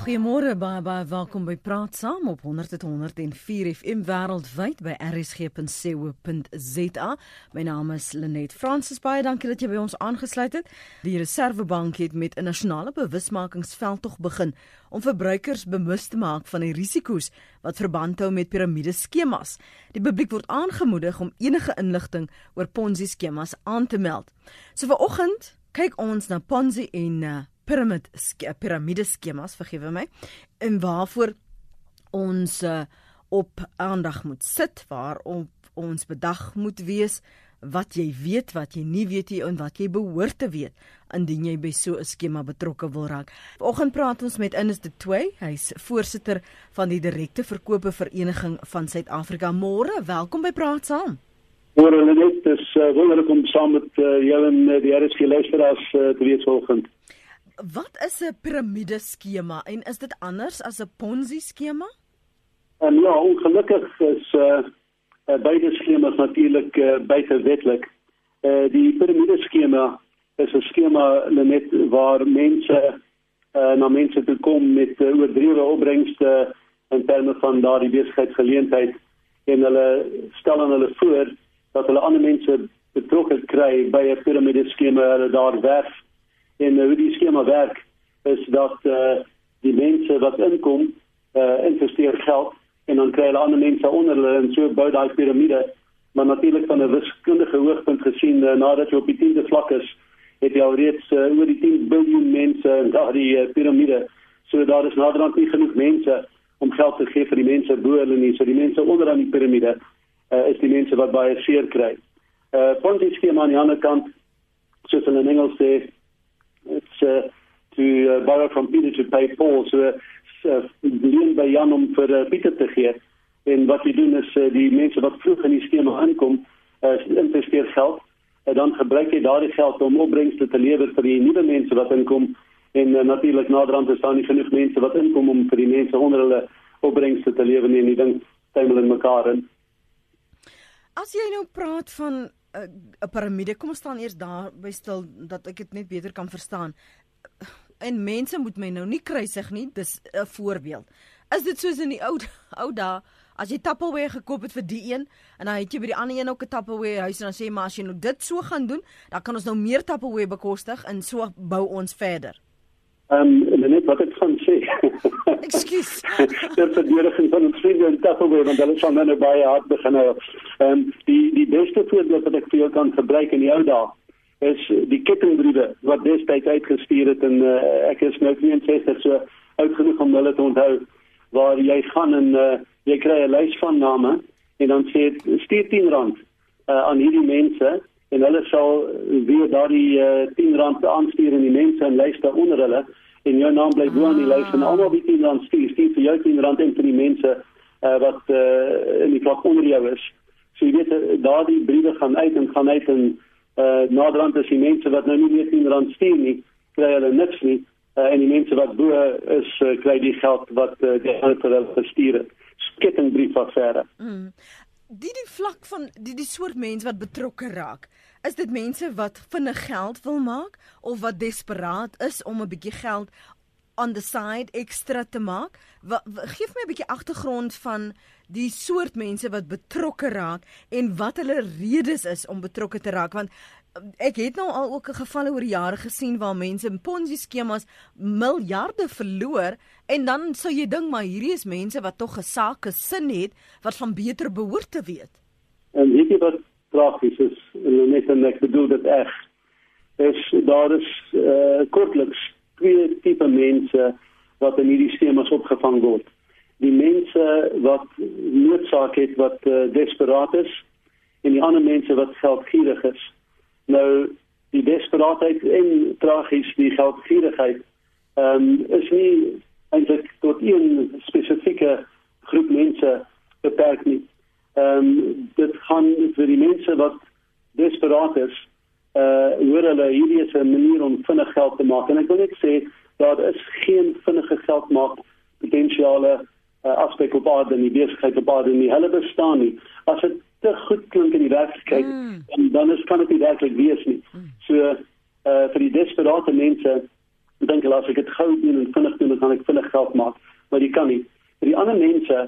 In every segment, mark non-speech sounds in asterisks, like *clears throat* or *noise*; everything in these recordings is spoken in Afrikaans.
Goeiemôre baie baie welkom by Praat Saam op 100.104 FM wêreldwyd by rsg.co.za. My naam is Lenet Fransis. Baie dankie dat jy by ons aangesluit het. Die Reservebank het met 'n nasionale bewusmakingsveldtog begin om verbruikers bewus te maak van die risiko's wat verband hou met piramideskemas. Die publiek word aangemoedig om enige inligting oor Ponzi skemas aan te meld. So vanoggend kyk ons na Ponzi en uh, piramid piramide skemas vergewe my en waarvoor ons uh, op aandag moet sit waarop ons bedag moet wees wat jy weet wat jy nie weet nie en wat jy behoort te weet indien jy by so 'n skema betrokke wil raak. Vanoggend praat ons met Ines de Toey, hy's voorsitter van die direkte verkope vereniging van Suid-Afrika. Môre, welkom by Praat Saam. Môre net, dis uh, wonderlik om saam met uh, jou en uh, die RSG luisteraars uh, te wees vanoggend. Wat is 'n piramide skema en is dit anders as 'n Ponzi skema? En ja, ongelukkig is uh, uh beide skemas natuurlik uh, buite wetlik. Uh die piramide skema is 'n skema net waar mense uh na mense toe kom met uh, oordrewe opbrengste in terme van daardie besigheidsgeleentheid en hulle stel aan hulle voor dat hulle ander mense betrokke kry by 'n piramide skema hulle daar werf en uh, hoe die skema werk is dat uh, die mense wat inkom uh, investeer geld en dan kry hulle ander mense onder hulle en so bou daai piramide. Maar natuurlik van 'n wiskundige hoogtepunt gesien uh, nadat jy op die 10de vlak is het jy alreeds uh, oor die 10 miljard mense in daardie uh, piramide. So daar is naderhand nie genoeg mense om geld te gee vir die mense bo hulle nie. So die mense onder aan die piramide uh, is die mense wat baie seer kry. Uh Ponzi skema aan die ander kant soos hulle in Engels sê it's uh, to uh, borrow from Peter to pay Paul. So uh, leen by Jan om vir uh, Pieter te gee. En wat jy doen is uh, die mense wat vroeg in die skema aankom uh, investeer geld. En dan gebruik jy daardie geld om opbrengste te lewer vir die nuwe mense wat inkom. En uh, natuurlik naderhand is daar nie genoeg mense wat inkom om vir die mense onder hulle opbrengste te lewer nie. En die ding tuimel in mekaar in. As jy nou praat van 'n piramide. Kom ons staan eers daar by stil dat ek dit net beter kan verstaan. En mense moet my nou nie kruisig nie. Dis 'n voorbeeld. Is dit soos in die ou *laughs* ou dae as jy Tupperware gekoop het vir die een en dan het jy by die ander een ook 'n Tupperware huis en dan sê maar as jy nou dit so gaan doen, dan kan ons nou meer Tupperware bekostig en so bou ons verder. Ehm um, net wat van sê. *laughs* Ekskuus. *laughs* Dit verdediging van 'n vriend en Tupperware want hulle sal nou baie hard begin. Ehm um, die die beste voorbeeld wat ek vir jou kan gebruik in die ou dae is die kettingbriewe wat destyds uitgestuur het en uh, ek is nou 63 so oud genoeg om hulle te onthou waar jy gaan en uh, jy kry 'n lys van name en dan sê stuur 10 rand uh, aan hierdie mense en hulle sal weer daardie uh, 10 rand aanstuur aan die mense en lys daaronder hulle en jou naam bly bo aan die lys en almal die 10 rand stuur stuur vir jou 10 rand en vir die mense uh, wat uh, in die klok onder jou is. So jy weet uh, daardie briewe gaan uit en gaan uit en uh, naderhand as die mense wat nou nie meer 10 rand stuur nie kry hulle niks nie uh, en die mense wat bo is uh, kry die geld wat uh, die ander gestuur het. Skittingbrief affaire mm. Die die vlak van die die soort mense wat betrokke raak. Is dit mense wat vinnig geld wil maak of wat desperaat is om 'n bietjie geld on the side ekstra te maak? Wat gee my 'n bietjie agtergrond van die soort mense wat betrokke raak en wat hulle redes is om betrokke te raak want ek het nou al ook 'n gevalle oor jare gesien waar mense in Ponzi skemas miljarde verloor en dan sou jy dink maar hierdie is mense wat tog 'n sake sin het wat van beter behoort te weet. En weet jy wat tragies is? Net en ek bedoel dit reg. Is daar is uh, kortliks twee tipe mense wat in hierdie skemas opgevang word. Die mense wat noodsaak het wat uh, desperaat is en die ander mense wat geldgierig is. Nou die desperaatheid en tragies die geldgierigheid ehm um, is nie eintlik tot een spesifieke groep mense beperk nie. Ehm um, dit gaan vir die mense wat desperaat is uh hoor hulle hierdie is 'n manier om vinnig geld te maak en ek wil net sê daar is geen vinnige geld maak potensiale uh, aspek op aarde nie besigheid op aarde nie hulle bestaan nie as dit te goed klink in die werklikheid mm. dan dan is kan dit nie werklik wees nie. Mm. So uh vir die desperate mense dink hulle as ek dit gou doen en vinnig doen, dan kan ek vinnig geld maak, maar dit kan nie. Vir die ander mense,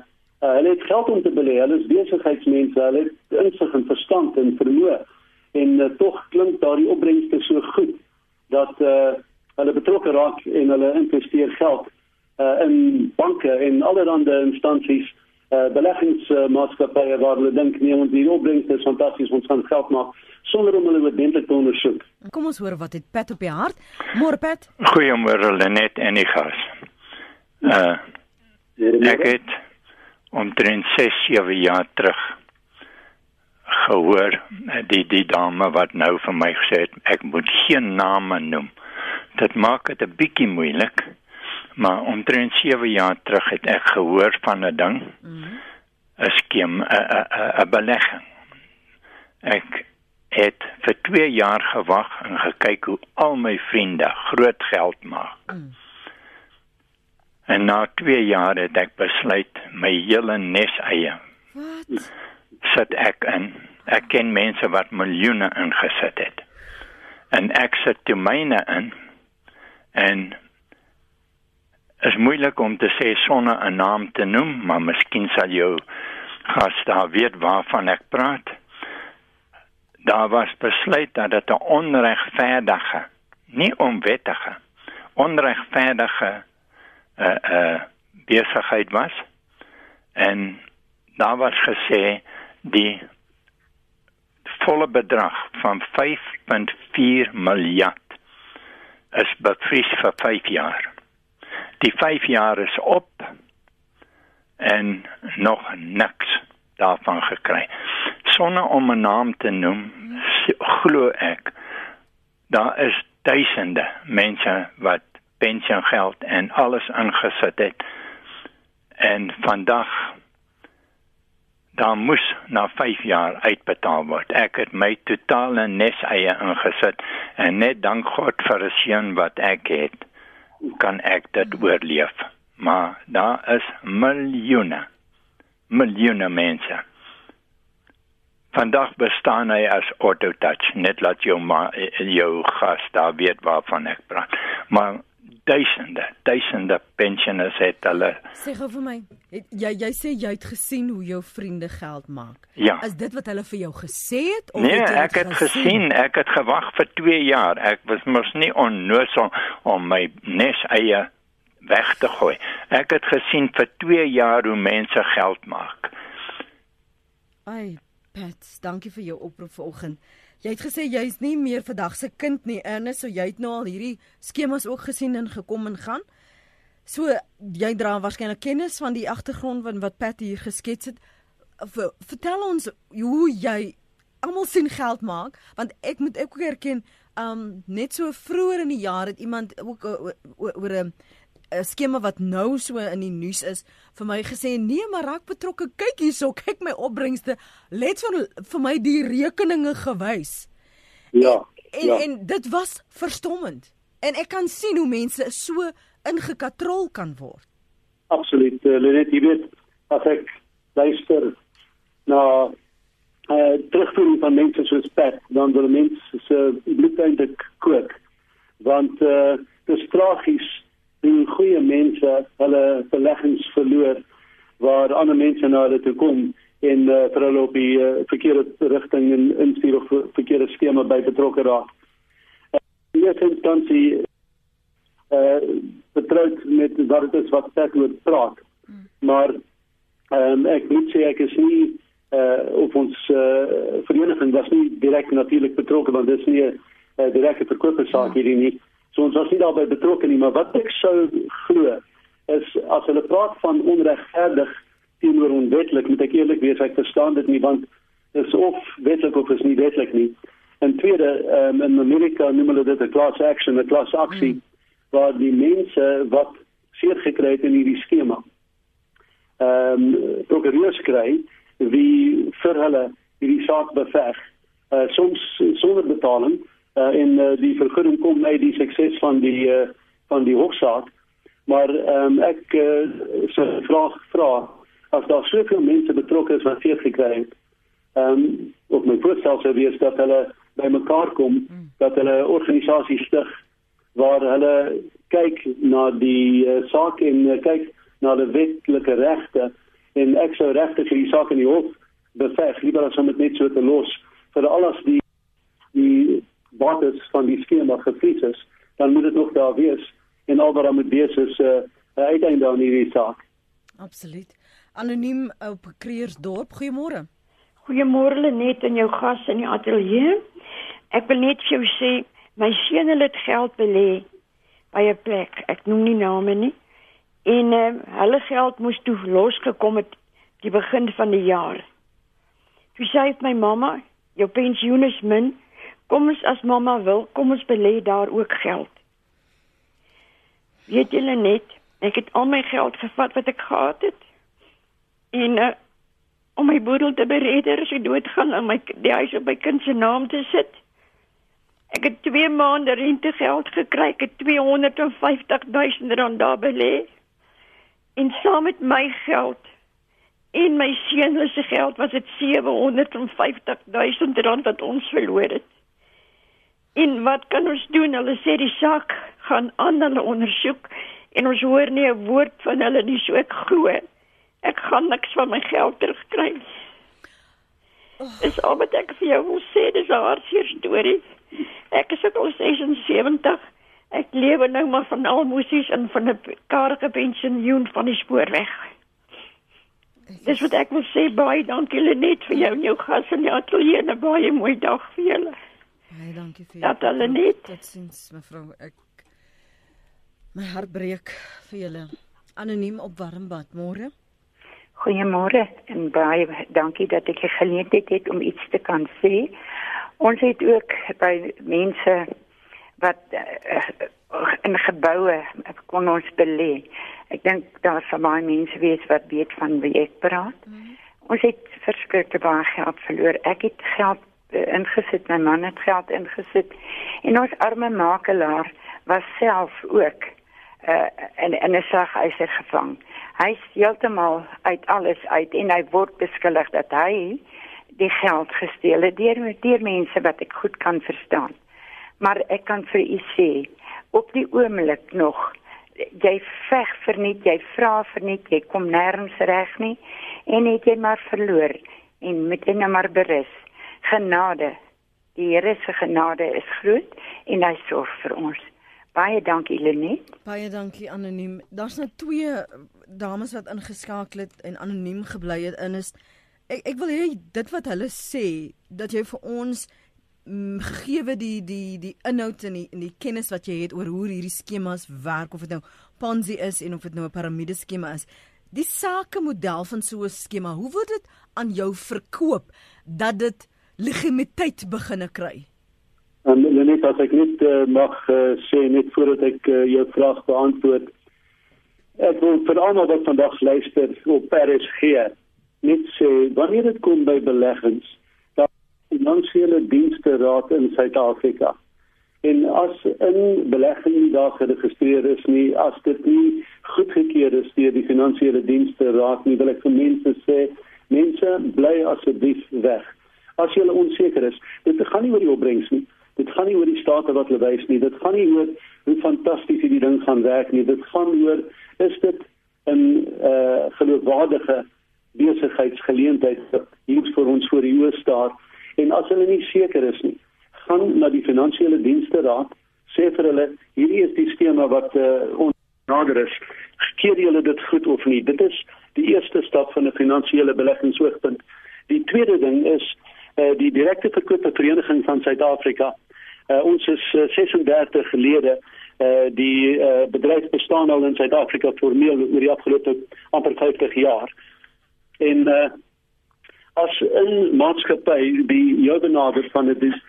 uh, hulle het geld om te belê. Hulle is besigheidsmense, hulle het insig en verstand en vermoë en uh, tog klink daardie opbrengste so goed dat uh, hulle betrokke raak en hulle investeer geld uh, in banke en allerlei instansies uh, beleggingsmaatskappye waar hulle dink nee ons die opbrengste is fantasties ons gaan geld maak sonder om hulle oordentlik te ondersoek. Kom ons hoor wat het Pat op die hart. Môre Pat. Goeiemôre Lenet en die gas. Uh ek het omtrent 6 7 jaar terug gehoor die die dame wat nou vir my gesê het ek moet geen name noem. Dit maak dit 'n bietjie moeilik. Maar omtrent 7 jaar terug het ek gehoor van 'n ding. 'n mm -hmm. 'n 'n belegging. Ek het vir 2 jaar gewag en gekyk hoe al my vriende groot geld maak. Mm. En na 2 jaar het ek besluit my hele nes eie. Wat? Sit ek in. Ek ken mense wat miljoene ingesit het. En ek sit te myne in. En is moeilik om te sê sonder 'n naam te noem, maar miskien sal jou gas daar weet waarvan ek praat. Daar was besluit dat dit 'n onregverdige, nie onwettige, onregverdige uh uh besigheid was en daar was gesê die volle bedrag van 5.4 miljard is bevries vir 5 jaar. Die 5 jaar is op en nog niks daarvan gekry. Sonder om 'n naam te noem, glo ek daar is duisende mense wat pensioengeld en alles ingesit het. En vandag dan moes na 5 jaar uitbetaal word. Ek het my totale nes eie ingesit en net dank God vir die seën wat ek het, kan ek dit oorleef. Maar daar is miljoene miljoene mense. Vandag bestaan hy as autotouch, net laat jou maar jou gas daar weet waarvan ek praat. Maar duisende, duisende pensioners het hulle. Sê gou vir my, het, jy jy sê jy het gesien hoe jou vriende geld maak. Ja. Is dit wat hulle vir jou gesê het of nee, het ek het gesien? gesien, ek het gewag vir 2 jaar. Ek was mos nie onnoosel om my nes eie weg te gooi. Ek het gesien vir 2 jaar hoe mense geld maak. Ai, Pat, dankie vir jou oproep vanoggend. Jy het gesê jy's nie meer vandag se kind nie, Ernest, so jy het nou al hierdie skemas ook gesien en gekom en gaan. So jy dra waarskynlik kennis van die agtergrond van wat Pat hier geskets het. Vertel ons hoe jy almal sien geld maak, want ek moet ek ook erken, um net so vroeër in die jaar het iemand ook oor 'n 'n skema wat nou so in die nuus is vir my gesê nee maar raak betrokke. Kyk hierso kyk my opbrengste. Let van vir my die rekeninge gewys. Ja en, ja. en dit was verstommend. En ek kan sien hoe mense so ingekatrol kan word. Absoluut uh, Lenet jy weet as ek luister na uh, terugvoering van mense soos Pat dan wil mense se bloed eintlik kook. Want uh, dit is tragies hoe goeie mense hulle beleggings verloor waar ander mense na hulle toe kom en uh, vir hulle op die uh, verkeerde rigting en instuur of verkeerde skema by betrokke raak. Uh, instansie eh uh, betroud met wat dit is wat ek oor praat. Hmm. Maar ehm um, ek moet sê ek is nie eh uh, op ons uh, vereniging was nie direk natuurlik betrokke want dit is nie 'n uh, direkte verkoopsaak hierdie nie. So ons was nie daarbey betrokke nie, maar wat ek sou glo is as hulle praat van onregverdig teenoor onwetlik, moet ek eerlik wees, ek verstaan dit nie want dit is of wetlik of is nie wetlik nie. En tweede, um, in Amerika noem hulle dit 'n class action, 'n class aksie hmm. waar die mense wat seer gekry het in hierdie skema ehm um, prokureurs kry wie vir hulle hierdie saak beveg. Uh, soms sonder betaling uh, en uh, die vergunning kom uit die sukses van die uh, van die hofsaak. Maar um, ek uh, so vraag vra as daar soveel mense betrokke is wat seer gekry het. Ehm um, op my voorstel sou wees dat hulle by mekaar kom, mm. dat hulle 'n organisasie stig waar hulle kyk na die uh, saak en uh, kyk na die wetlike regte en ek sou regtig vir die saak in die hof beveg liewer as om dit net so te los vir alles die die bates van die skema gefries is dan moet dit nog daar wees en al wat dan moet wees is 'n uh, uiteinde aan hierdie saak Absoluut. Anoniem op Kreersdorp. Goeiemôre. Goeiemôre Lenet en jou gas in die ateljee. Ek wil net vir jou sê my seun het geld belê by 'n plek. Ek noem nie name nie. En uh, hulle geld moes toe losgekom het die begin van die jaar. Toe sê hy my mamma, jou pensioen is min. Kom ons as mamma wil, kom ons belê daar ook geld. Weet julle net, ek het al my geld gevat wat ek gehad het. En uh, om my boedel te beredder as ek doodgaan en my die huis op my kind se naam te sit. Ek het 2 maande rente geld gekry, ek het 250 000 rand daar belê. En saam met my geld en my seun se geld was dit 750 000 rand wat ons verloor het. En wat kan ons doen? Hulle sê die saak gaan aan hulle ondersoek en ons hoor nie 'n woord van hulle nie, so ek glo ek gaan niks van my geld terugkry. Dis al wat ek vir jou wil sê, dis 'n hartseer storie. Ek is ook al 76. Ek lewe nou maar van almosies en van 'n karige pensioen van die spoorweg. Dis wat ek wil sê baie dankie Lenet vir jou en jou gas in die ateljee en 'n baie mooi dag vir julle. Baie dankie vir. Dat Lenet. Totsiens mevrou. Ek my hart breek vir julle. Anoniem op Warmbad môre. Goeiemôre en baie dankie dat ek die geleentheid het om iets te kan sê. Ons het ook by mense wat uh, in geboue kon ons belê. Ek dink daar sal baie mense wees wat weet van wie ek praat. Mm -hmm. Ons het verskriklik baie geld verloor. Ek het geld ingesit, my man het geld ingesit. En ons arme makelaar was self ook uh, in in 'n saghuiser gevang. Hy's heeltemal uit alles uit en hy word beskuldig dat hy die geld gesteel het deur deur mense wat ek goed kan verstaan. Maar ek kan vir u sê op die oomblik nog jy veg vir net jy vra vir net jy kom nêrens reg nie en het jy maar verloor en met net maar berus genade die Here se genade is groot en hy sorg vir ons Baie dankie Lenet. Baie dankie anoniem. Daar's nou twee dames wat ingeskakel het en anoniem gebly het in is ek ek wil hê dit wat hulle sê dat jy vir ons mm, gegee die die die inhoud en die en die kennis wat jy het oor hoe hierdie skemas werk of dit nou Ponzi is en of dit nou 'n piramide skema is. Die sakemodel van so 'n skema, hoe word dit aan jou verkoop dat dit legitimiteit beginne kry? En um, net as ek net uh, mag uh, sê net voordat ek uh, jou vraag beantwoord. Ek wil vir almal wat vandag luister op RSG net sê wanneer dit kom by beleggings, die finansiële dienste raad in Suid-Afrika en as 'n belegging daar geregistreer is nie, as dit nie goedgekeur is deur die finansiële dienste raad nie, wil ek vir mense sê, mense bly asseblief weg. As jy onseker is, dit gaan nie oor die opbrengs nie. Dit gaan nie oor die state wat hulle wys nie. Dit gaan nie oor hoe fantasties hierdie ding gaan werk nie. Dit gaan oor is dit 'n eh uh, geloofwaardige besigheidsgeleentheid hier vir ons voor die oë staar en as hulle nie seker is nie, gaan na die finansiële dienste raad sê vir hulle hierdie is die skema wat uh, onnader is. Keer julle dit goed of nie? Dit is die eerste stap van 'n finansiële beleggingsoogpunt. Die tweede ding is uh, die direkte verkoop vereniging van Suid-Afrika. Uh, ons is uh, 36 lede. Uh, die uh, bedryf bestaan al in Suid-Afrika formeel oor die afgelope amper 50 jaar. En uh, as 'n maatskappy die joubenader van die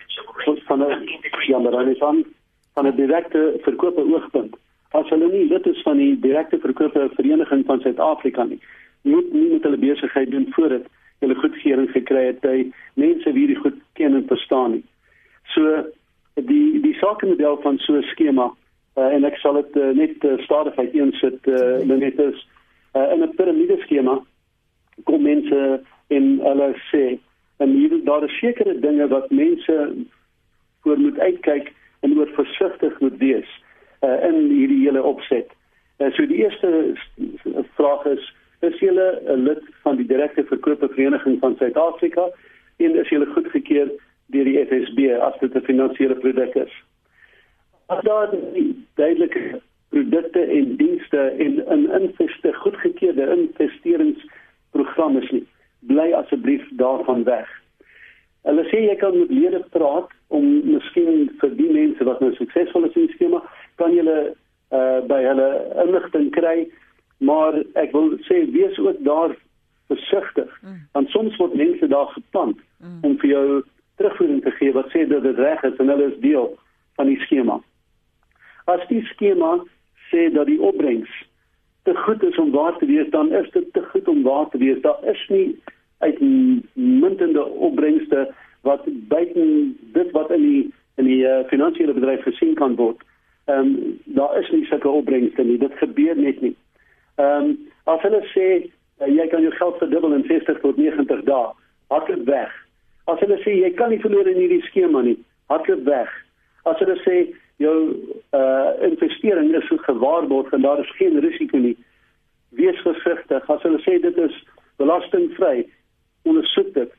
van 'n jammer van van 'n direkte verkoop oogpunt as hulle nie dit is van die direkte verkoop vereniging van Suid-Afrika nie moet nie met hulle besigheid doen voordat hulle goedkeuring gekry het by mense wie die goed ken en verstaan nie. So die die sakemodel van so 'n skema uh, en ek sal dit uh, net uh, stadig uiteensit uh, net is uh, in 'n piramide skema kom mense in hulle sê en hier daar is sekere dinge wat mense voor moet uitkyk en oor versigtig moet wees. uh, in hierdie hele opset. Uh, so die eerste vraag is is jy 'n lid van die direkte verkope vereniging van Suid-Afrika en is jy goedgekeur deur die FSB as dit 'n finansiële produk is? As daar duidelike produkte en dienste en 'n investe goedgekeurde investeringsprogram is nie, bly asseblief daarvan weg. Hulle sê jy kan met lede praat om miskien vir die mense wat nou suksesvol is in die skema, kan jy uh by hulle inligting kry, maar ek wil sê wees ook daar versigtig. Mm. Want soms word mense daar geplant mm. om vir jou terugvoering te gee wat sê dat dit reg is en hulle is deel van die skema. As die skema sê dat die opbrengs te goed is om waar te wees, dan is dit te goed om waar te wees. Daar is nie uitmuntende opbrengste wat buiten dit wat in die in die uh, finansiële bedryf gesien kan word. Ehm um, daar is nie sulke opbrengste nie. Dit gebeur net nie. Ehm um, as hulle sê uh, jy kan jou geld verdubbel in 60 tot 90 dae, hardloop weg. As hulle sê jy kan nie verloor in hierdie skema nie, hardloop weg. As hulle sê jou uh investering is gewaarborg en daar is geen risiko nie, wees versigtig. As hulle sê dit is belastingvry, ondersoek dit.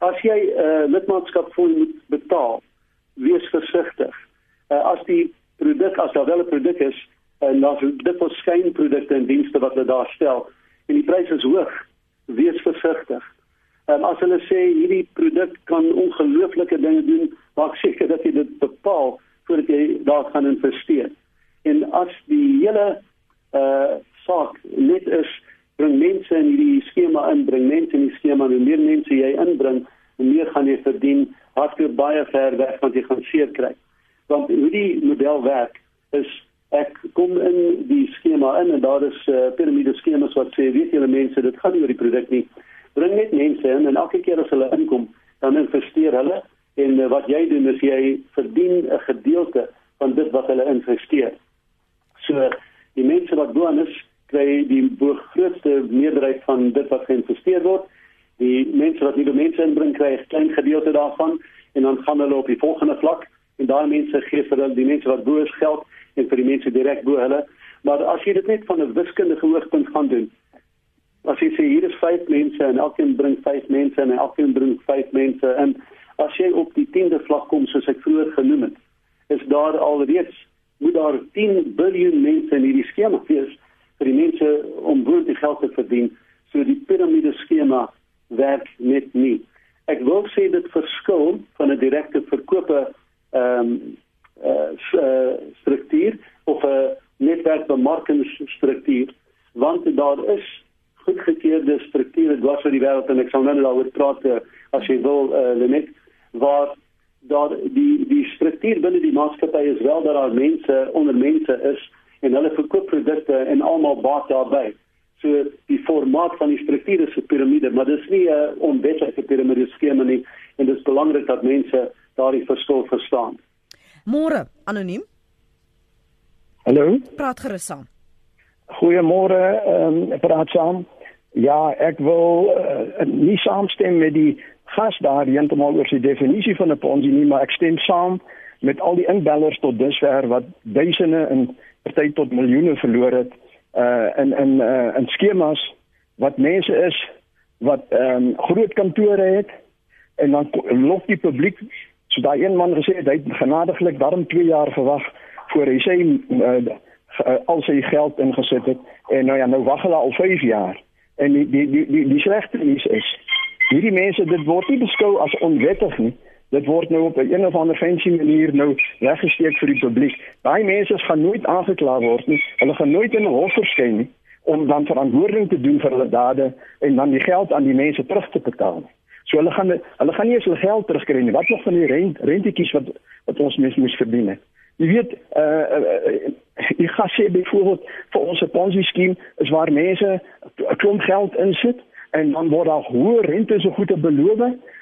As jy 'n uh, lidmaatskap vir moet betaal, wees versigtig. Uh, as die produk as daar wel 'n produk is en daar is dit vir skynprodukte en dienste wat hulle daar stel en die pryse is hoog, wees versigtig. En um, as hulle sê hierdie produk kan ongelooflike dinge doen, maak seker dat jy dit bepaal voordat jy daar gaan investeer. En as die hele uh saak net is bring mense in hierdie skema in, bring mense in die skema, hoe meer mense jy inbring, hoe meer gaan jy verdien, hardloop baie ver weg want jy gaan seer kry. Want hoe die model werk is ek kom in die skema in en daar is uh, piramide skemas wat sê weet julle mense dit gaan nie oor die produk nie. Bring net mense in en elke keer as hulle inkom, dan investeer hulle en uh, wat jy doen is jy verdien 'n gedeelte van dit wat hulle investeer. So die mense wat doen is kry die grootste meerderheid van dit wat geïnvesteer word. Die mense wat nuwe mense inbring kry 'n klein gedeelte daarvan en dan gaan hulle op die volgende vlak en daai mense gee vir hulle die mense wat bo is geld en vir die mense direk bo hulle. Maar as jy dit net van 'n wiskundige hoogtepunt gaan doen, as jy sê hier is 5 mense en elkeen bring 5 mense en elkeen bring 5 mense en as jy op die 10de vlak kom soos ek vroeër genoem het, is daar alreeds moet daar 10 miljard mense in hierdie skema wees vir die mense om goed die geld te verdien. So die piramide skema werk net nie. Ek wil sê dit verskil van 'n direkte verkope ehm um, uh, struktuur of 'n netwerkbemarkingsstruktuur want daar is goedgekeurde strukture dwars oor die wêreld en ek sal nou daaroor praat uh, as jy wil uh, Lenet waar daar die die struktuur binne die maatskappy is wel dat daar mense onder mense is en hulle verkoop produkte en almal baat daarbey. So die formaat van die struktuur is 'n piramide, maar dis nie 'n onwetlike piramide skema nie en dit is belangrik dat mense daardie verskil verstaan. Môre, anoniem. Hallo. Praat gerus saam. Goeiemôre, ehm um, praat saam. Ja, ek wil uh, nie saamstem met die gas daar heeltemal oor sy definisie van 'n ponzi nie, maar ek stem saam met al die inbellers tot dusver wat duisende en party tot miljoene verloor het uh in in uh in skemas wat mense is wat ehm um, groot kantore het en dan loop die publiek so daai een man gesê hy het genadiglik daarom 2 jaar gewag voor hy sy uh, al sy geld ingesit het en nou ja nou wag hulle al 5 jaar en die die die die, die slegte nuus is hierdie mense dit word nie beskou as onwettig nie dit word nou op 'n een of ander fancy manier nou weggesteek vir die publiek. Daai mense gaan nooit aangekla word nie. Hulle gaan nooit in 'n hof verskyn nie om dan verantwoording te doen vir hulle dade en dan die geld aan die mense terug te betaal. So hulle gaan hulle gaan nie eens hulle geld terugkry nie. Wat nog van die rent rentetjies wat wat ons mense moes verdien het. Jy weet, uh, uh ek gaan sê byvoorbeeld vir ons Ponzi skema is waar mense 'n klomp geld insit en dan word daar hoë rente so goed te beloof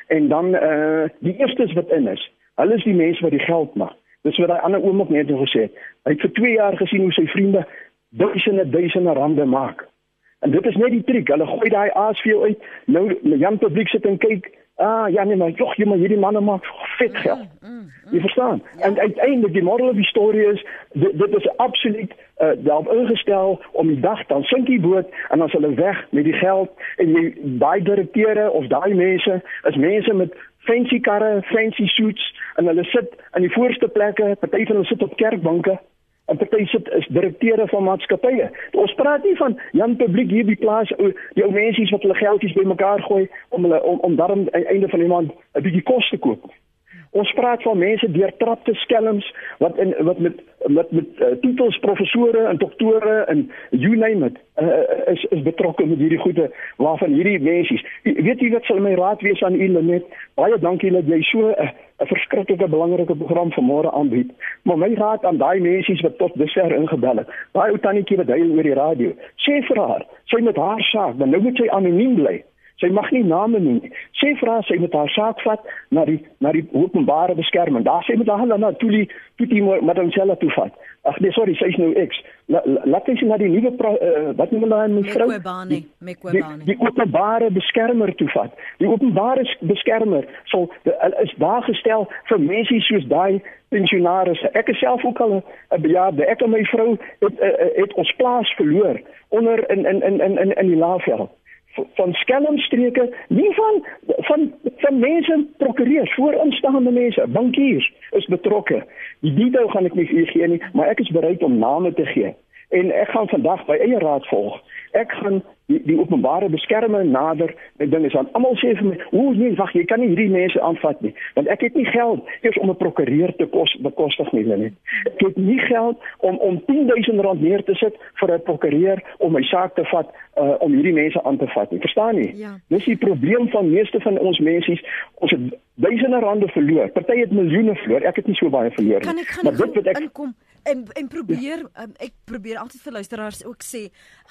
en dan eh uh, die eerstes wat in is. Hulle is die mense wat die geld maak. Dis wat daai ander oom ook net gesê het. Hy het vir 2 jaar gesien hoe sy vriende duisende duisende rande maak. En dit is net die triek. Hulle gooi daai aas vir jou uit. Nou Jan publiek sit en kyk Ah, ja nee, maar jog, jy maar hierdie manne maak vet geld. Mm, mm, mm. Jy verstaan? Ja. En uiteindelik die moral of die storie is dit, dit is absoluut uh, daarop ingestel om die dag dan sink die boot en dan is hulle weg met die geld en jy daai direkteure of daai mense is mense met fancy karre, fancy suits en hulle sit in die voorste plekke, party van hulle sit op kerkbanke en party sit is direkteure van maatskappye. Ons praat nie van Jan publiek hier by plaas ou die ou mense wat hulle geldjies bymekaar gooi om hulle om om dan aan die einde van die maand 'n bietjie kos te koop. Ons praat van mense deurtrapte skelms wat in wat met met met uh, titels professore en doktore en you name it uh, is is betrokke met hierdie goede waarvan hierdie mense weet jy wat sal my raad wees aan u net? Baie dankie dat jy so 'n uh, verskriklike belangrike program vanmôre aanbied. Maar my raad aan daai mense wat tot dusver ingebel het. Daai ou tannetjie wat hy oor die radio sê vir haar sy met haar saak dan nou moet sy anoniem bly Sy mag nie name noem nie. Sê vir haar sy moet haar saak vat na die na die openbare beskerming. Daar sê met haar na toe die toe die met homself toe vat. Ag nee, sorry, sy's nou X. Laat sy na die nuwe uh, wat noem hulle haar mevrou? Mekwebane, Mekwebane. Die, die openbare beskermer toe vat. Die openbare beskermer sal is daar gestel vir mense soos daai pensionaars. Ek is self ook al 'n bejaarde. Ek en my vrou het, het, het ons plaas verloor onder in in in in in die Laagveld van skelmstreke, nie van van van mense prokureurs, voorinstaande mense, bankiers is betrokke. Die detail gaan ek nie vir u gee nie, maar ek is bereid om name te gee. En ek gaan vandag by eie raad volg. Ek gaan die, die openbare beskermer nader met dinge aan. Almal sê vir my, "O nee, wag, jy kan nie hierdie mense aanvat nie, want ek het nie geld eers om 'n prokureur te kos bekostig nie, nie. Ek het nie geld om om 10000 rand neer te sit vir 'n prokureur om my saak te vat uh, om hierdie mense aan te vat nie. Verstaan jy? Ja. Dis die probleem van meeste van ons mense. Ons het duisende rande verloor. Party het miljoene verloor. Ek het nie so baie verloor nie. Maar dit wat ek inkom en en probeer ja. um, ek probeer altyd vir luisteraars ook sê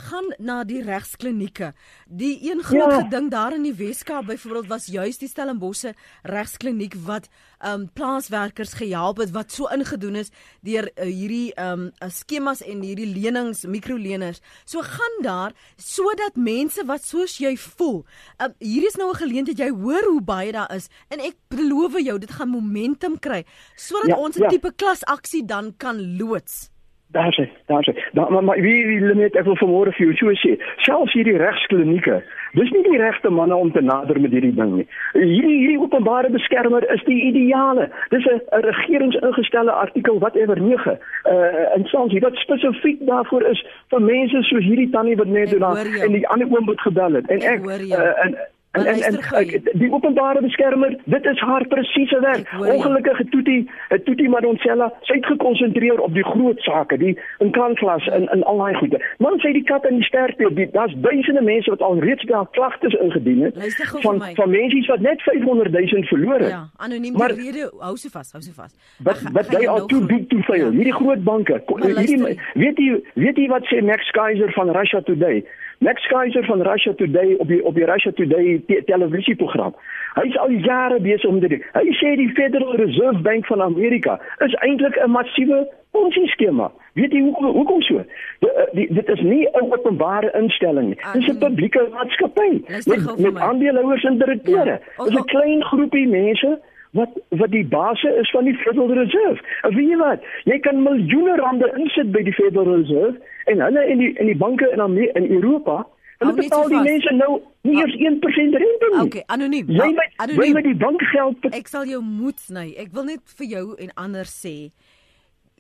gaan na die regsklinieke. Die een groot ja. ding daar in die Weskaap byvoorbeeld was juis die Stellenbosse regskliniek wat um plaaswerkers gehelp het wat so ingedoen is deur uh, hierdie um skemas en hierdie lenings mikroleners. So gaan daar sodat mense wat soos jy voel. Um hier is nou 'n geleentheid jy hoor hoe baie daar is en ek beloof jou dit gaan momentum kry sodat ja, ons 'n ja. tipe klasaksie dan kan loods. Daar sê, daar sê. Da, maar, maar wie wie net ek wil vanmôre vir jou so sê, selfs hierdie regsklinieke, dis nie die regte manne om te nader met hierdie ding nie. Hierdie hierdie openbare beskermer is die ideale. Dis 'n regeringsingestelde artikel whatever 9. Uh en soms wat spesifiek daarvoor is vir mense soos hierdie tannie wat net doen en die ander oom wat gebel het en ek, ek uh, en En en, en die openbare beskermer, dit is haar presiese werk. Ongelukkige Tuti, Tuti Madonsela, sy het gekonsentreer op die groot sake, die in klanklas en in al daai goede. Man sê die kat in die sterkte, daar's duisende mense wat al reeds daar klagtes ingedien het van van mense wat net 500 000 verloor het. Ja, anoniem maar, die rede, hou se vas, hou se vas. Wat wat jy al toe doen toe vir ja. hierdie groot banke. Hierdie weet jy weet jy wat sê Max Kaiser van Russia Today? Max Kaiser van Russia Today op die op die Russia Today te televisieprogram. Hy is al jare besig om dit. Hy sê die Federal Reserve Bank van Amerika is eintlik 'n massiewe ponzi-skema. Weet jy hoe hoekom so? Die, eh, die, dit is nie 'n openbare instelling nie. Dit is 'n publieke maatskappy met, met aandeelhouers en direkteure. Ja. Dit is 'n klein groepie mense wat wat die basis is van die Federal Reserve. En weet jy wat? Jy kan miljoene rande insit by die Federal Reserve en hulle in die in die banke in Amerika, in Europa Hulle betaal die mense nou nie eers 1% rente nie. Okay, anoniem. Jy met anoniem. jy met die bankgeld Ek sal jou moed sny. Ek wil net vir jou en ander sê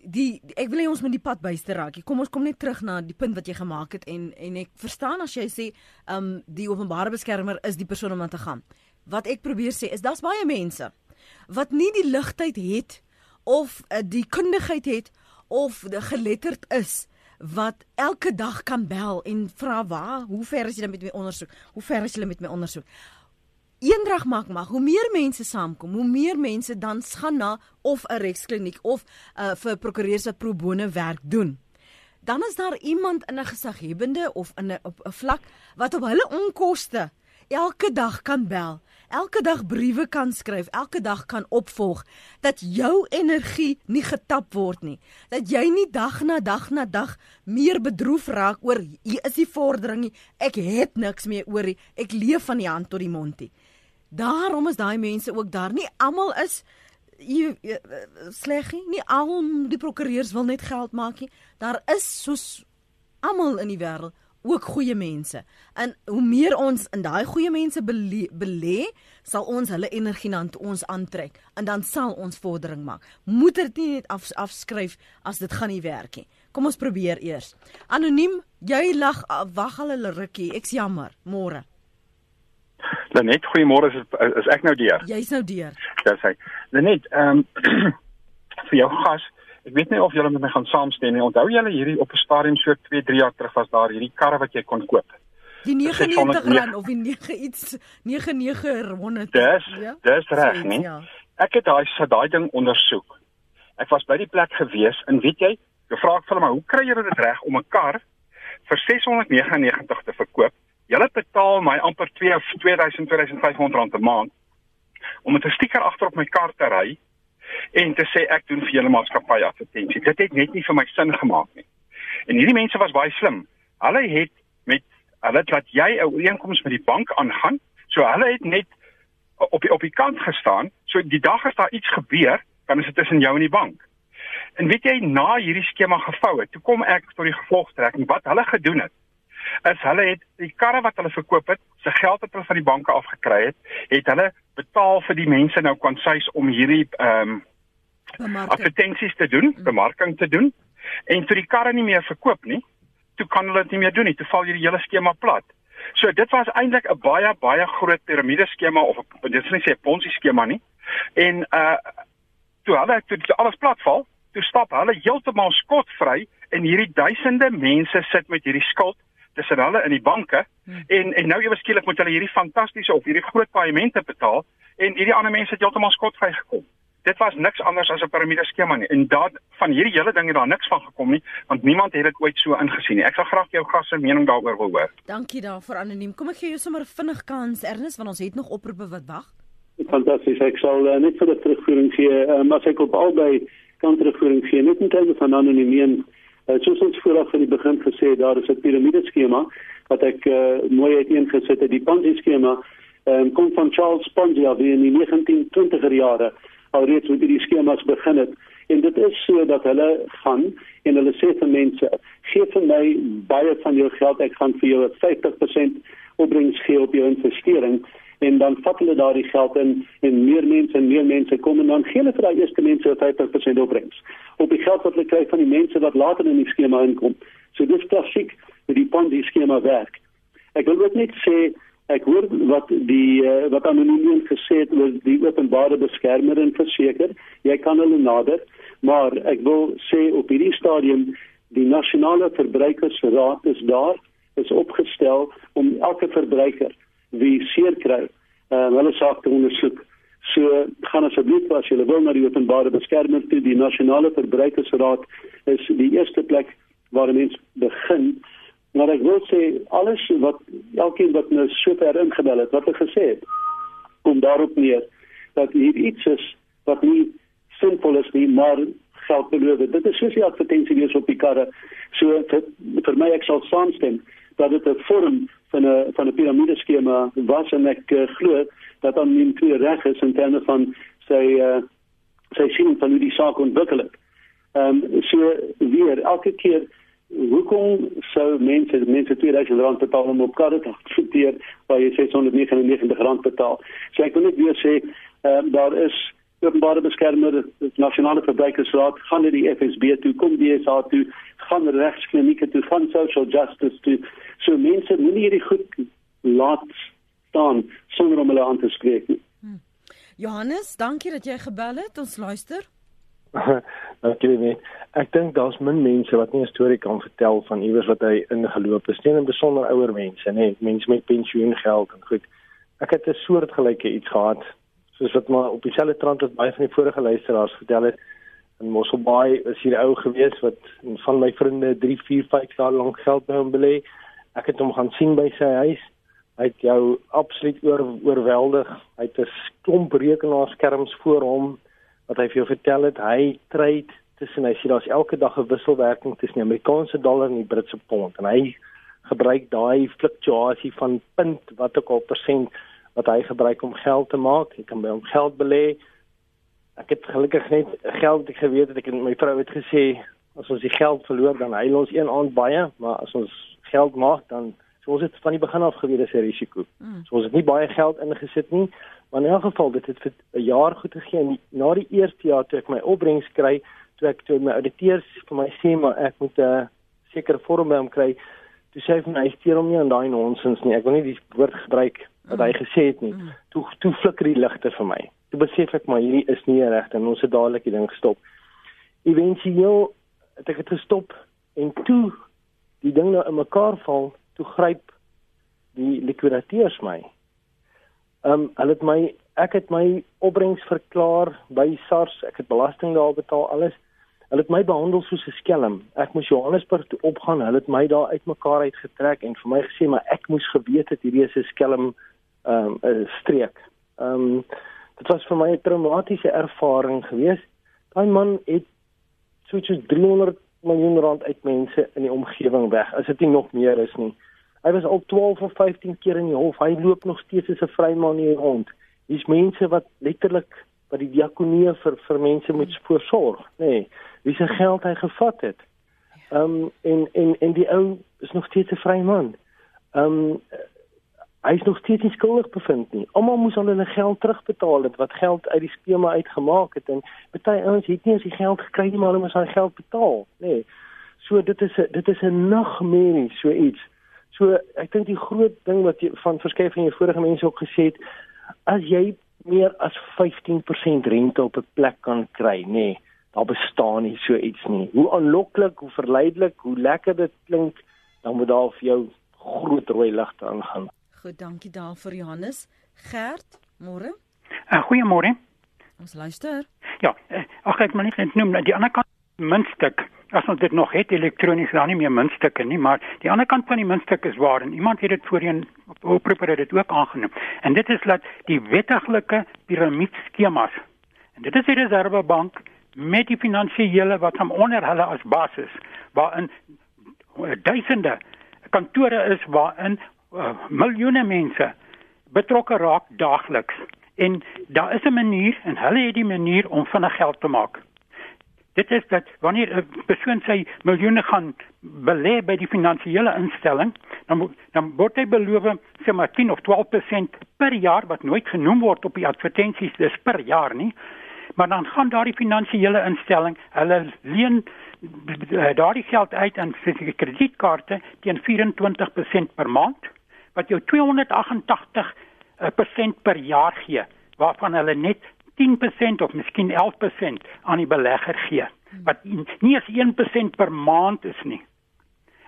die ek wil hê ons moet die pad byste raak. Kom ons kom net terug na die punt wat jy gemaak het en en ek verstaan as jy sê um die openbare beskermer is die persoon om aan te gaan. Wat ek probeer sê is daar's baie mense wat nie die ligtheid het of uh, die kundigheid het of geletterd is wat elke dag kan bel en vra waar hoe ver is jy met my ondersoek? Hoe ver is jy met my ondersoek? Eendrag maak mag hoe meer mense saamkom hoe meer mense dan gaan na of 'n regskliniek of uh, vir prokureurs wat pro bono werk doen. Dan is daar iemand in 'n gesaghebende of in 'n op 'n vlak wat op hulle onkoste elke dag kan bel elke dag briewe kan skryf, elke dag kan opvolg dat jou energie nie getap word nie. Dat jy nie dag na dag na dag meer bedroef raak oor hier is die vordering nie. Ek het niks meer oor nie. Ek leef van die hand tot die mond nie. Daarom is daai mense ook daar. Nie almal is jy eh, sleg nie. Nie al die prokureurs wil net geld maak nie. Daar is soos almal in die wêreld ook goeie mense. En hoe meer ons in daai goeie mense belê, sal ons hulle energie dan ons aantrek en dan sal ons vordering maak. Moet dit nie net af, afskryf as dit gaan nie werk nie. Kom ons probeer eers. Anoniem, jy lag wag al 'n rukkie. Ek's jammer. Môre. Lenet, goeiemôre. Is, is ek nou deur? Jy's nou deur. Dis hy. Lenet, ehm um, *clears throat* vir jou gas Ek weet nie of julle met my gaan saamstem nie. Onthou julle hierdie op 'n stadium so 2, 3 jaar terug was daar hierdie karre wat jy kon koop. Die 99 rand of die 9 iets 9900. Dis ja? dis reg, nee. Ja. Ek het daai so daai ding ondersoek. Ek was by die plek gewees en weet jy, jy vra ek vir hulle maar hoe kry julle dit reg om 'n kar vir 699 te verkoop? Julle betaal my amper 2 of 2000 2500 rand 'n maand om met 'n stiker agter op my kar te ry en te sê ek doen vir julle maatskappy advertensie. Dit het net nie vir my sin gemaak nie. En hierdie mense was baie slim. Hulle het met hulle laat jy 'n ooreenkoms met die bank aangaan. So hulle het net op die, op die kant gestaan. So die dag as daar iets gebeur, dan is dit tussen jou en die bank. En weet jy na hierdie skema gevou het, toe kom ek tot die gevolgtrekking wat hulle gedoen het. As hulle het die karre wat hulle verkoop het, se geld wat hulle van die banke afgekry het, het hulle betaal vir die mense nou kwansuis om hierdie ehm um, advertensies te doen, mm. bemarking te doen. En toe die karre nie meer verkoop nie, toe kan hulle dit nie meer doen nie. Toe val hierdie hele skema plat. So dit was eintlik 'n baie baie groot piramide skema of dit is nie sê 'n ponzi skema nie. En uh toe hulle toe alles platval, toe stap hulle heeltemal skotvry en hierdie duisende mense sit met hierdie skuld tussen hulle in die banke hmm. en en nou ewe skielik moet hulle hierdie fantastiese of hierdie groot paaiemente betaal en hierdie ander mense het heeltemal skotvry gekom. Dit was niks anders as 'n piramide skema nie. En daad van hierdie hele ding het daar niks van gekom nie, want niemand het dit ooit so ingesien nie. Ek sal graag jou gas se mening daaroor wil hoor. Dankie daarvoor anoniem. Kom ek gee jou sommer vinnig kans Ernest want ons het nog oproepe wat wag. Fantasties. Ek sal uh, net vir die terugvoering gee, uh, maar ek op albei kan terugvoering gee, net in terme van anoniem Uh, soos ons vooraf van die begin gesê het, daar is 'n piramide skema wat ek uh, mooi uiteengesit het. Die Ponzi skema um, kom van Charles Ponzi af in die 1920er jare. Alreeds met hierdie skemas begin het en dit is so dat hulle gaan en hulle sê vir mense gee vir my baie van jou geld ek gaan vir jou 50% opbrengs gee op jou investering en dan vat hulle daardie geld in en meer mense en meer mense kom en dan gee hulle vir daai eerste mense 50% opbrengs op die geld wat hulle kry van die mense wat later in die skema inkom. So dis klassiek met die Ponzi skema werk. Ek wil ook net sê ek hoor wat die uh, wat anoniem gesê het oor die openbare beskermer en verseker, jy kan hulle nader, maar ek wil sê op hierdie stadium die nasionale verbruikersraad is daar is opgestel om elke verbruiker wie seer kry, uh, hulle saak te ondersoek. So gaan asseblief as jy wil na die openbare beskermer toe, die nasionale verbruikersraad is die eerste plek waar mense begin. Maar ek wil sê alles wat elkeen wat nou sover ingebel het, wat hy gesê het, kom daarop neer dat hier iets is wat nie simpel is nie, maar geld beloof. Dit is soos die advertensie wees op die karre. So vir, vir my ek sal saamstem dat dit 'n vorm van 'n van 'n piramide skema was en ek uh, glo dat dan nie twee reg is in terme van sy uh, sy sien van hoe die saak ontwikkel het. Ehm um, so weer elke keer hoekom sou mense mense 2000 rand betaal om op karre te voeteer waar jy 699 rand betaal. So ek wil net weer sê ehm um, daar is openbare beskermer, die nasionale verbruikersraad, gaan na die FSB toe, kom die SA toe, gaan regsklinieke toe, gaan social justice toe. So mense moenie hierdie goed laat staan sonder om hulle aan te spreek nie. Hmm. Johannes, dankie dat jy gebel het. Ons luister. *laughs* Dankie nee. Ek dink daar's min mense wat nie 'n storie kan vertel van iewers wat hy ingeloop het. Nie 'n besonder ouer mense, nê, nee. mense met pensioengeld en goed. Ek het 'n soortgelyke iets gehad soos wat maar op dieselfde trant wat baie van die vorige luisteraars vertel het in Mosselbaai is hier ou gewees wat van my vriende 3 4 5 jaar lank geld by hom belê ek het hom gaan sien by sy huis hy het jou absoluut oor, oorweldig hy het 'n klomp rekenaarskerms voor hom wat hy vir jou vertel het hy trade tussen hy sê daar's elke dag 'n wisselwerking tussen die Amerikaanse dollar en die Britse pond en hy gebruik daai fluktuasie van punt wat ook al persent wat hy gebruik om geld te maak. Jy kan by hom geld belê. Ek het gelukkig net geld ek geweet het ek en my vrou het gesê as ons die geld verloor dan hy ons een aand baie, maar as ons geld maak dan so ons het van die begin af geweet dis 'n risiko. Mm. So ons het nie baie geld ingesit nie, maar in elk geval dit het vir 'n jaar goed gegee en na die eerste jaar toe ek my opbrengs kry, toe ek toe my auditeurs vir my sê maar ek moet 'n uh, sekere vorm by hom kry. Toe sê hy vir my steur hom nie aan daai nonsens nie. Ek wil nie die woord gebruik wat hy gesê het nie. Mm. Toe toe flikker die ligte vir my. Toe besef ek maar hierdie is nie reg en ons het dadelik die ding gestop. Eventueel het ek dit gestop en toe die ding nou in mekaar val, toe gryp die likwidateurs my. Ehm um, hulle het my ek het my opbrengs verklaar by SARS, ek het belasting daar betaal alles. Hulle het my behandel soos 'n skelm. Ek moes Johannesburg toe opgaan. Hulle het my daar uitmekaar uitgetrek en vir my gesê maar ek moes geweet het hierdie is 'n skelm ehm um, streek. Ehm um, dit was vir my 'n traumatiese ervaring geweest. Daai man het soos 300 miljoen rand uit mense in die omgewing weg as dit nie nog meer is nie. Hy was al 12 of 15 keer in die hof. Hy loop nog steeds as 'n vryman hier rond. Hier's mense wat letterlik wat die diakonie vir vir mense moet voorsorg, nê. Nee, wie se geld hy gevat het. Ehm um, en en en die ou is nog steeds 'n vryman. Ehm um, hy is nog steeds nie skuldig bevind nie. Almal moes al hulle geld terugbetaal het wat geld uit die skema uitgemaak het en baie ouens het nie as die geld gekry nie maar hulle moes al geld betaal, nê. Nee. So dit is 'n dit is 'n nagmerrie so iets. So ek dink die groot ding wat jy van verskeie van jou vorige mense ook gesê het, as jy meer as 15% rente op 'n plek kan kry, nê, nee, daar bestaan nie so iets nie. Hoe aanloklik, hoe verleidelik, hoe lekker dit klink, dan moet daar vir jou groot rooi ligte aangaan. Goed, dankie daarvoor Johannes. Gert, môre? Uh, Goeiemôre. Ons luister. Ja, uh, ag ek maar net noem die ander kant muntstuk. As ons dit nog het elektronies dan nie meer muntstukke nie, maar die ander kant van die muntstuk is waar en iemand het dit voorheen oproeper het dit ook aangenoem. En dit is dat die wettiglike piramiedskemas. En dit is die Reservebank met die finansiële wat hom onder hulle as basis waarin duisende kantore is waarin uh, miljoene mense betrokke raak daagliks en daar is 'n manier en hulle het die manier om vinnig geld te maak. Dit is dat wanneer 'n persoon sy miljoene gaan belê by die finansiële instelling, dan dan word hy beloof sê maar 10 of 12% per jaar wat nooit genoem word op die advertensies dis per jaar nie. Maar dan gaan daardie finansiële instelling hulle leen daardie geld uit aan sy kredietkaarte teen 24% per maand wat jou 288 uh, persent per jaar gee waarvan hulle net 10% of miskien 11% aan die belegger gee wat nie eens 1% per maand is nie.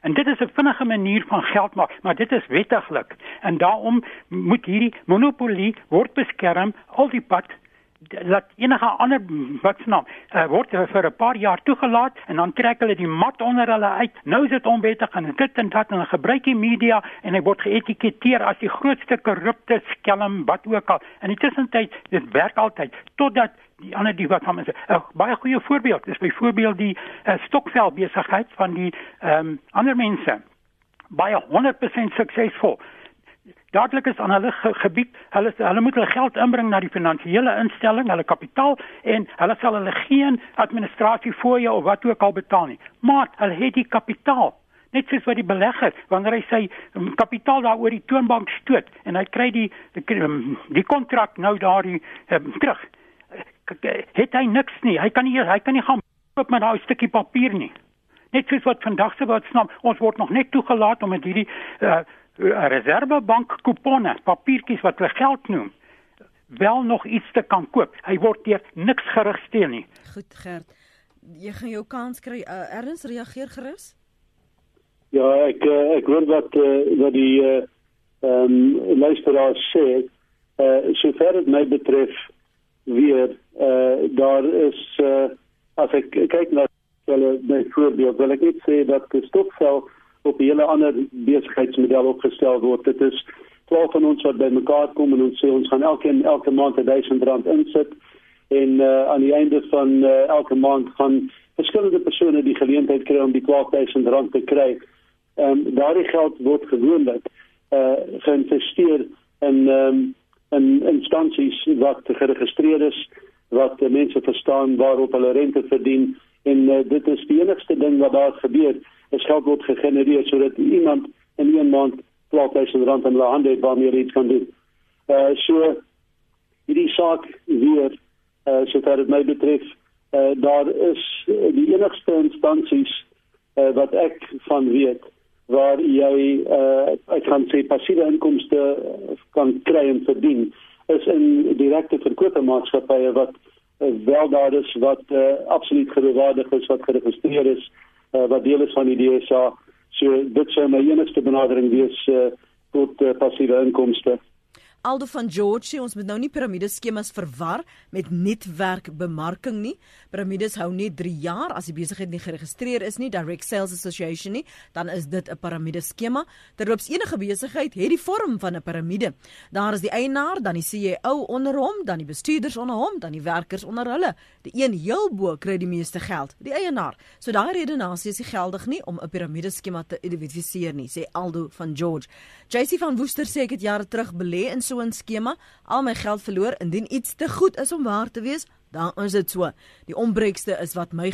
En dit is 'n vinnige manier van geld maak, maar dit is wettiglik en daarom moet hierdie monopolie word beskerm al die pad dat enige ander wat se naam uh, word vir 'n paar jaar toegelaat en dan trek hulle die mat onder hulle uit. Nou is dit onwettig en dit en dat en hulle gebruik die media en hy word geëtiketeer as die grootste korrupte skelm wat ook al. In die tussentyd dit werk altyd totdat die ander die wat hom is 'n baie goeie voorbeeld is byvoorbeeld die uh, stokvel besigheid van die um, ander mense baie 100% suksesvol dadelik is aan hulle ge gebied, hulle hulle moet hulle geld inbring na die finansiële instelling, hulle kapitaal en hulle sal hulle geen administrasie fooie of wat ook al betaal nie. Maar hulle het die kapitaal net soos wat die belegger wanneer hy sy um, kapitaal daar oor die toonbank stoot en hy kry die die kontrak nou daardie um, terug het hy niks nie hy kan nie hy kan nie gaan koop met daai stukkie papier nie net soos wat vandag se wat snap ons word nog net toegelaat om met hierdie uh, reservebank kuponne, papiertjies wat hulle geld noem, wel nog iets te kan koop. Hy word deur niks gerigstel nie. Goed, Gert. Jy gaan jou kans kry. Uh, Erns reageer gerus? Ja, ek uh, ek hoor wat uh, wat die ehm um, luisteraar sê. Eh uh, sover dit my betref weer eh uh, daar is eh uh, as ek kyk na hulle byvoorbeeld wil ek net sê dat die stokvel op 'n hele ander besigheidsmodel opgestel word. Dit is 12 van ons wat bymekaar kom en ons sê ons gaan elkeen elke maand 1000 rand insit en uh, aan die einde van uh, elke maand gaan verskillende persone die geleentheid kry om die 12000 rand te kry. Ehm um, daardie geld word gewoonlik uh geïnvesteer in ehm um, in instansies wat geregistreer is wat mense verstaan waarop hulle rente verdien en uh, dit is die enigste ding wat daar gebeur is geld word gegenereer sodat iemand in een maand 12000 rand in hulle hande het waarmee hulle iets kan doen. Uh so hierdie saak weer uh sodat dit my betref uh daar is uh, die enigste instansies uh, wat ek van weet waar jy uh ek kan sê passiewe inkomste kan kry en verdien is in direkte verkoopmaatskappye wat uh, wel daar is wat uh, absoluut geloofwaardig is wat geregistreer is uh, wat deel is van die DSA so dit sou my enigste benadering wees uh, tot uh, passiewe inkomste Aldo van George sê ons moet nou nie piramideskemas verwar met netwerkbemarking nie. Piramides hou net 3 jaar as die besigheid nie geregistreer is nie, Direct Sales Association nie, dan is dit 'n piramideskema. Terloops enige besigheid het die vorm van 'n piramide. Daar is die eienaar, dan die CEO onder hom, dan die bestuurders onder hom, dan die werkers onder hulle. Die een heel bo kry die meeste geld, die eienaar. So daai redenasie is nie geldig nie om 'n piramideskema te identifiseer nie, sê Aldo van George. JC van Woester sê ek het jare terug belê in so 'n skema, al my geld verloor indien iets te goed is om waar te wees. Dan is dit so. Die onbreekste is wat my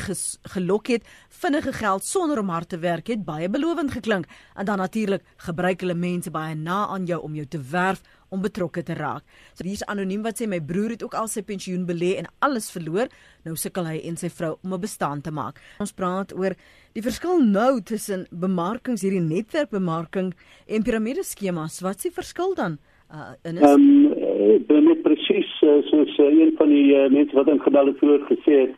gelok het, vinnige geld sonder om hard te werk het baie belovend geklink en dan natuurlik gebruik hulle mense baie na aan jou om jou te werf om betrokke te raak. So hier's anoniem wat sê my broer het ook al sy pensioen belê en alles verloor. Nou sukkel hy en sy vrou om 'n bestaan te maak. Ons praat oor die verskil nou tussen bemarkings hierdie netwerkbemarking en piramideskemas. Wat is die verskil dan? Uh in is um, uh, net presies uh, soos uh, een van die uh, mense wat ingebel het vroeër gesê het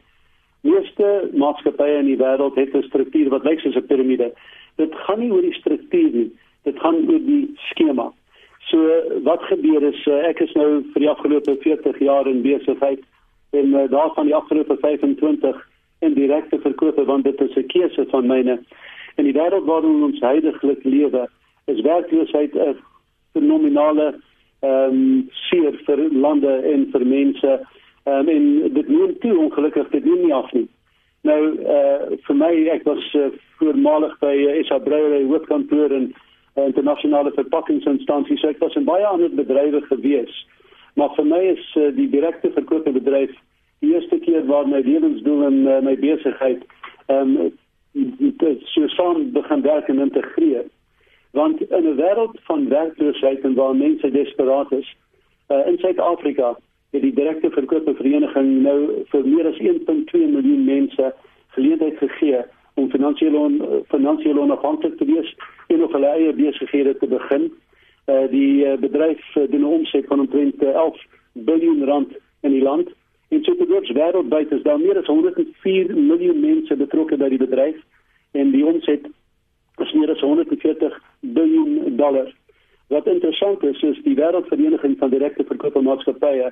meeste maatskappye in die wêreld het 'n struktuur wat lyk soos 'n piramide. Dit gaan nie oor die struktuur nie dit gaan oor die skema. So wat gebeur is uh, ek is nou vir die afgelope 40 jaar in besigheid en uh, daarvan die afgelope 25 in direkte verkope want dit is 'n keuse van myne. In die wêreld waarin ons heidaglik lewe is werkloosheid 'n fenominale ehm um, seer vir lande en vir mense. Ehm um, en dit neem toe ongelukkig dit neem nie af nie. Nou eh uh, vir my ek was uh, voormalig by uh, SA Brewery hoofkantoor en uh, internasionale verpakkingsinstansie. So ek was in baie ander bedrywe gewees. Maar vir my is uh, die direkte verkoopbedryf die eerste keer waar my lewensdoel en uh, my besigheid ehm um, so saam begin werk en integreer want in 'n wêreld van werkloosheid en waar mense desperaat is uh, in Suid-Afrika het die direkte verkope vereniging nou vir meer as 1.2 miljoen mense geleentheid gegee om finansiële on, finansiële onafhanklik te wees en of hulle eie besighede te begin. Uh, die uh, bedryf uh, doen 'n omset van omtrent 11 miljard rand in die land. En so tot wêreldwyd is daar meer as 104 miljoen mense betrokke by die bedryf en die omset is meer as 140 biljoen dollar. Wat interessant is, is die wêreldvereniging van direkte verkoopmaatskappye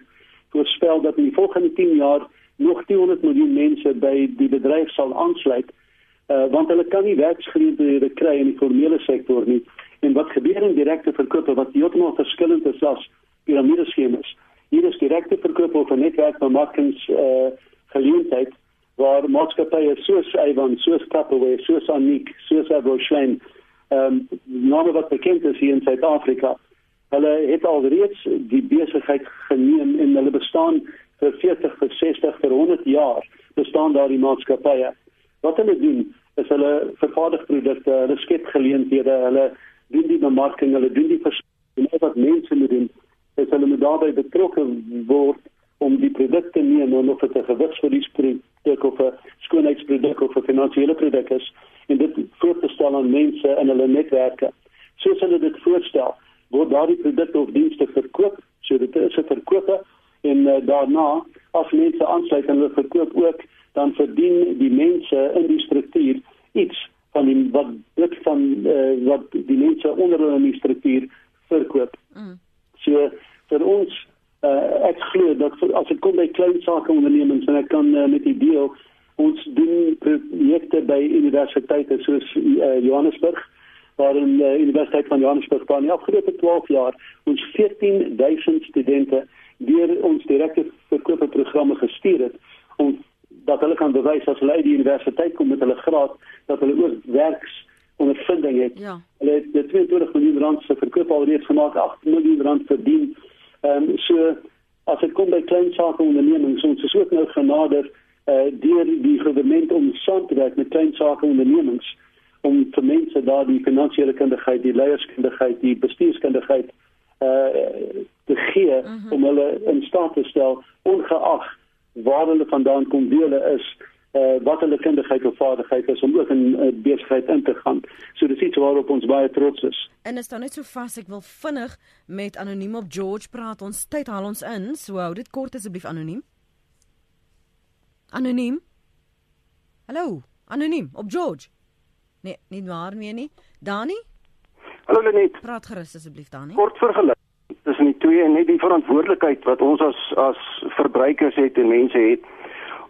voorspel dat in die volgende 10 jaar nog 200 miljoen mense by die bedryf sal aansluit. Uh, want hulle kan nie werksgeleenthede kry in die formele sektor nie. En wat gebeur in direkte verkoop wat heeltemal verskillend is as piramideskemas. Hier is direkte verkoop of 'n netwerkbemarkings uh, geleentheid waar maatskappye soos Avon, soos Tupperware, soos Aniek, soos Abrochlen, ehm um, name wat bekend is hier in Suid-Afrika. Hulle het alreeds die besigheid geneem en hulle bestaan vir 40, vir 60, vir 100 jaar bestaan daardie maatskappye. Wat hulle doen is hulle vervaardig produkte, hulle skep geleenthede, hulle doen die bemarking, hulle doen die verskillende wat mense moet doen. Is hulle moet daarbey betrokke word om die produkte neem en of dit 'n gewigsverliesproduk of 'n skoonheidsproduk of 'n finansiële produk is en dit voor te stel aan mense in hulle netwerke. Soos hulle dit voorstel, word daardie produkte of dienste verkoop, so dit is 'n verkope en uh, daarna as mense aansluit en hulle verkoop ook, dan verdien die mense in die struktuur iets van die wat dit van uh, wat die mense onder hulle in die struktuur verkoop. Mm. So vir ons uh, ek glo dat as dit kom by klein sake ondernemings en ek kan uh, met die deel ons doen projekte by universiteite soos uh, Johannesburg waar in die uh, Universiteit van Johannesburg van die afgelope 12 jaar ons 14000 studente deur ons direkte verkoopprogramme gestuur het om dat hulle kan bewys as hulle uit die universiteit kom met hulle graad dat hulle ook werks ondervinding het. Ja. Hulle het 22 miljoen rand se verkoop alreeds gemaak, 8 miljoen rand verdien Ehm um, so as dit kom by klein sake ondernemings, ons is ook nou genader uh deur die regering om saam te werk met klein sake ondernemings om vir mense daar die finansiële kundigheid, die leierskundigheid, die bestuurskundigheid uh te gee uh mhm. -huh. om hulle in staat te stel ongeag waar hulle vandaan kom, wie hulle is, uh wat hulle kundigheid of vaardigheid is om ook in uh, besigheid in te gaan. So dis iets waarop ons baie trots is. En is dan net so vas ek wil vinnig met anoniem op George praat. Ons tyd haal ons in. So hou dit kort asseblief anoniem. Anoniem. Hallo, anoniem op George. Nee, nie waar meer nie. Dani? Hallo Lenet. Praat gerus asseblief Dani. Kort vergelyk tussen die twee en net die verantwoordelikheid wat ons as as verbruikers het en mense het.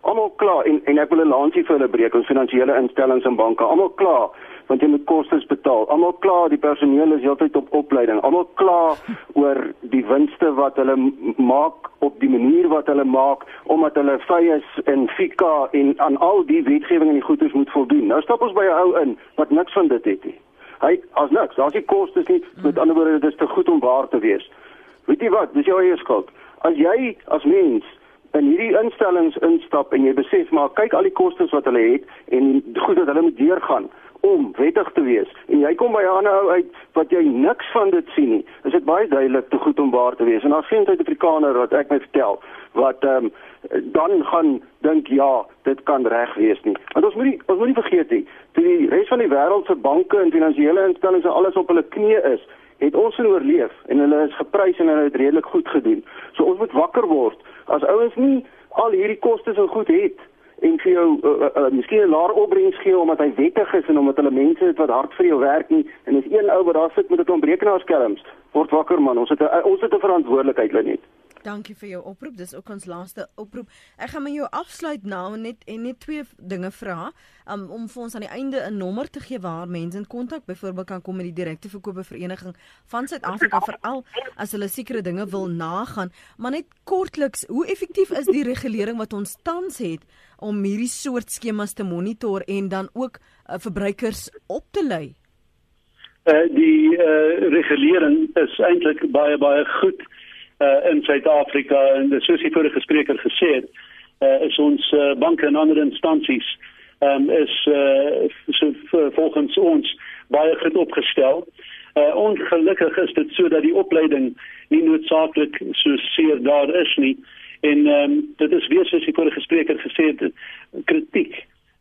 Almal klaar en en ek wil 'n lansie vir hulle breek, ons finansiële instellings en banke. Almal klaar want jy moet kostes betaal. Almal klaar, die personeel is heeltyd op opleiding. Almal klaar oor die winste wat hulle maak op die manier wat hulle maak omdat hulle vry is in FICA en aan al die wetgewing en die goederes moet voldoen. Nou stap ons by 'n ou in wat niks van dit het nie. Hy as niks, daar's nie kostes nie. Met ander woorde, dit is te goed om waar te wees. Weet jy wat? Dis jou eie skuld. As jy as mens in hierdie instellings instap en jy besef maar kyk al die kostes wat hulle het en goed dat hulle moet deurgaan om wettig te wees en jy kom by 'n ander ou uit wat jy niks van dit sien nie. Is dit baie duidelik te goed om waar te wees. En daar's geen Suid-Afrikaner wat ek my vertel wat ehm um, dan gaan dink ja, dit kan reg wees nie. Want ons moet nie ons moet nie vergeet nie, toe die res van die wêreld se banke en finansiële instellings en alles op hulle knieë is, het ons oorleef en hulle is geprys en hulle het redelik goed gedoen. So ons moet wakker word. As ouens nie al hierdie kostes en goed het en vir jou uh, uh, uh, miskien 'n laer opbrengs gee omdat hy wettig is en omdat hulle mense het wat hard vir jou werk nie en is een ou wat daar sit met 'n klomp rekenaarskerms word wakker man. Ons het 'n ons het 'n verantwoordelikheid Lenet Dankie vir jou oproep. Dis ook ons laaste oproep. Ek gaan met jou afsluit nou net en net twee dinge vra um, om vir ons aan die einde 'n nommer te gee waar mense in kontak byvoorbeeld kan kom met die direkte verkope vereniging van Suid-Afrika veral as hulle sekere dinge wil nagaan. Maar net kortliks, hoe effektief is die regulering wat ons tans het om hierdie soort skemas te monitor en dan ook uh, verbruikers op te lei? Uh, die uh, regulering is eintlik baie baie goed uh, in Suid-Afrika en die vorige spreker gesê het, uh, is ons uh, banke en ander instansies um, is uh, so, volgens ons baie goed opgestel. Uh, ongelukkig is dit so dat die opleiding nie noodsaaklik so seer daar is nie en um, dit is weer soos die vorige spreker gesê het kritiek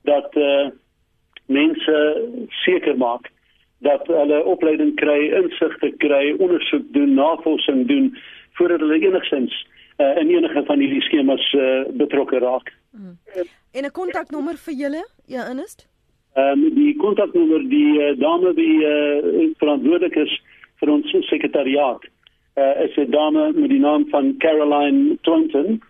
dat uh, mense seker maak dat hulle opleiding kry, insigte kry, ondersoek doen, navorsing doen voordat hulle enigstens uh, in enige van hierdie skemas uh, betrokke raak. Hmm. En 'n kontaknommer vir julle, ja, Ernest? Ehm um, die kontaknommer die uh, dame wie uh, verantwoordelik is vir ons sekretariaat uh, is 'n dame met die naam van Caroline Thornton.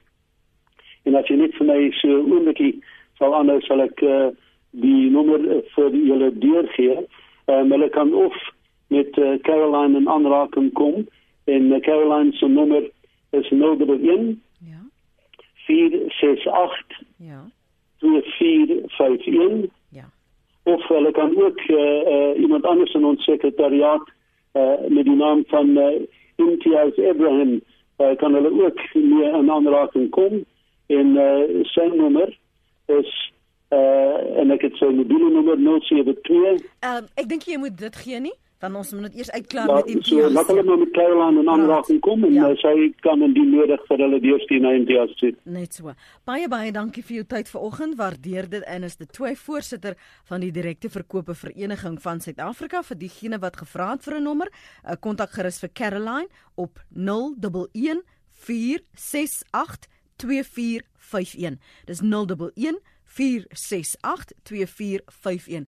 En as jy net vir my so oomblikie sal aanhou sal ek uh, die nommer vir julle deurgee. Ehm um, hulle kan of met uh, Caroline in aanraking kom en Caroline se nommer is 011 ja. 468 ja. 2451 ja. Of hulle kan ook uh, iemand anders in ons sekretariaat uh, met die naam van Imtiaz Abraham. Kan hulle ook meer in aanraking kom. En sy nommer is en ek het sy mobiele nommer 072 um, ek dink jy moet dit gee nie dan ons moet dit eers uitklaar ja, met Imtiaz. So, laat hulle maar met Caroline en aanraking kom en ja. uh, sy kan indien nodig vir hulle deurstuur na Imtiaz toe. Net so. Baie baie dankie vir jou tyd vanoggend. Waardeer dit en is dit twee voorsitter van die direkte verkope vereniging van Suid-Afrika vir diegene wat gevra het vir 'n nommer. 'n uh, Kontak gerus vir Caroline op 011 468 2451. Dis 011 468 2451.